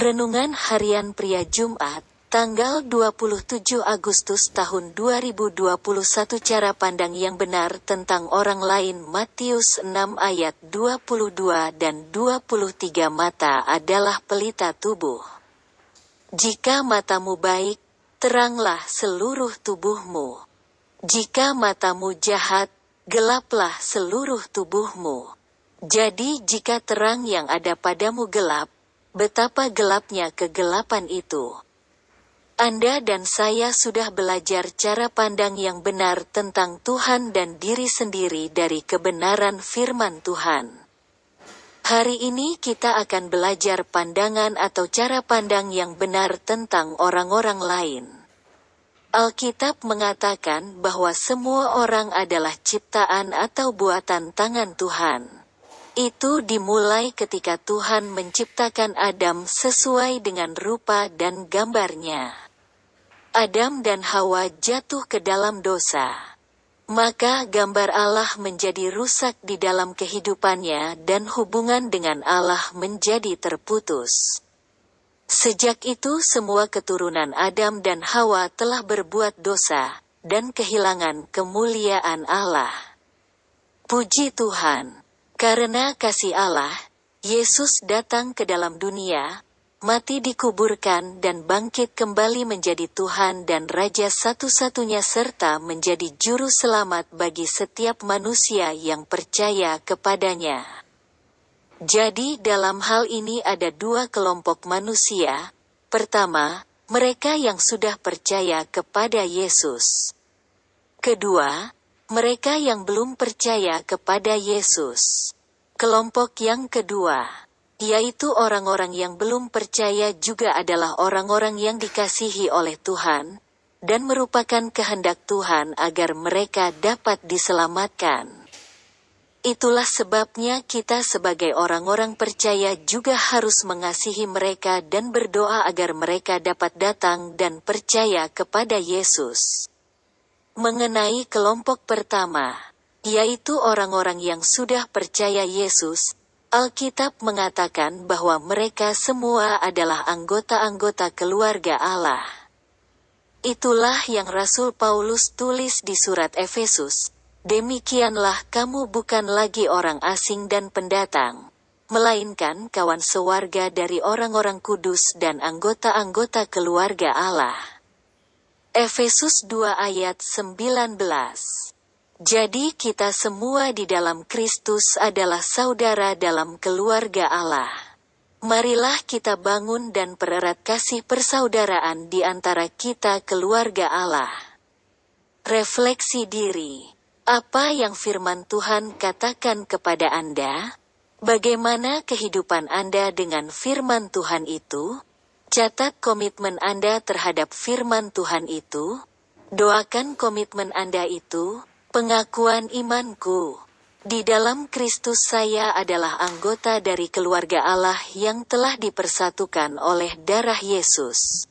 Renungan Harian Pria Jumat, tanggal 27 Agustus tahun 2021 Cara pandang yang benar tentang orang lain Matius 6 ayat 22 dan 23 Mata adalah pelita tubuh. Jika matamu baik, teranglah seluruh tubuhmu. Jika matamu jahat, gelaplah seluruh tubuhmu. Jadi jika terang yang ada padamu gelap, Betapa gelapnya kegelapan itu. Anda dan saya sudah belajar cara pandang yang benar tentang Tuhan dan diri sendiri dari kebenaran firman Tuhan. Hari ini kita akan belajar pandangan atau cara pandang yang benar tentang orang-orang lain. Alkitab mengatakan bahwa semua orang adalah ciptaan atau buatan tangan Tuhan. Itu dimulai ketika Tuhan menciptakan Adam sesuai dengan rupa dan gambarnya. Adam dan Hawa jatuh ke dalam dosa. Maka gambar Allah menjadi rusak di dalam kehidupannya dan hubungan dengan Allah menjadi terputus. Sejak itu semua keturunan Adam dan Hawa telah berbuat dosa, dan kehilangan kemuliaan Allah. Puji Tuhan! Karena kasih Allah, Yesus datang ke dalam dunia, mati dikuburkan dan bangkit kembali menjadi Tuhan dan Raja satu-satunya serta menjadi juru selamat bagi setiap manusia yang percaya kepadanya. Jadi dalam hal ini ada dua kelompok manusia. Pertama, mereka yang sudah percaya kepada Yesus. Kedua, mereka yang belum percaya kepada Yesus. Kelompok yang kedua, yaitu orang-orang yang belum percaya juga adalah orang-orang yang dikasihi oleh Tuhan, dan merupakan kehendak Tuhan agar mereka dapat diselamatkan. Itulah sebabnya kita sebagai orang-orang percaya juga harus mengasihi mereka dan berdoa agar mereka dapat datang dan percaya kepada Yesus. Mengenai kelompok pertama, yaitu orang-orang yang sudah percaya Yesus, Alkitab mengatakan bahwa mereka semua adalah anggota-anggota keluarga Allah. Itulah yang Rasul Paulus tulis di surat Efesus. Demikianlah kamu bukan lagi orang asing dan pendatang, melainkan kawan sewarga dari orang-orang kudus dan anggota-anggota keluarga Allah. Efesus 2 ayat 19 Jadi kita semua di dalam Kristus adalah saudara dalam keluarga Allah. Marilah kita bangun dan pererat kasih persaudaraan di antara kita keluarga Allah. Refleksi diri. Apa yang firman Tuhan katakan kepada Anda? Bagaimana kehidupan Anda dengan firman Tuhan itu? Catat komitmen Anda terhadap firman Tuhan itu. Doakan komitmen Anda itu, pengakuan imanku. Di dalam Kristus saya adalah anggota dari keluarga Allah yang telah dipersatukan oleh darah Yesus.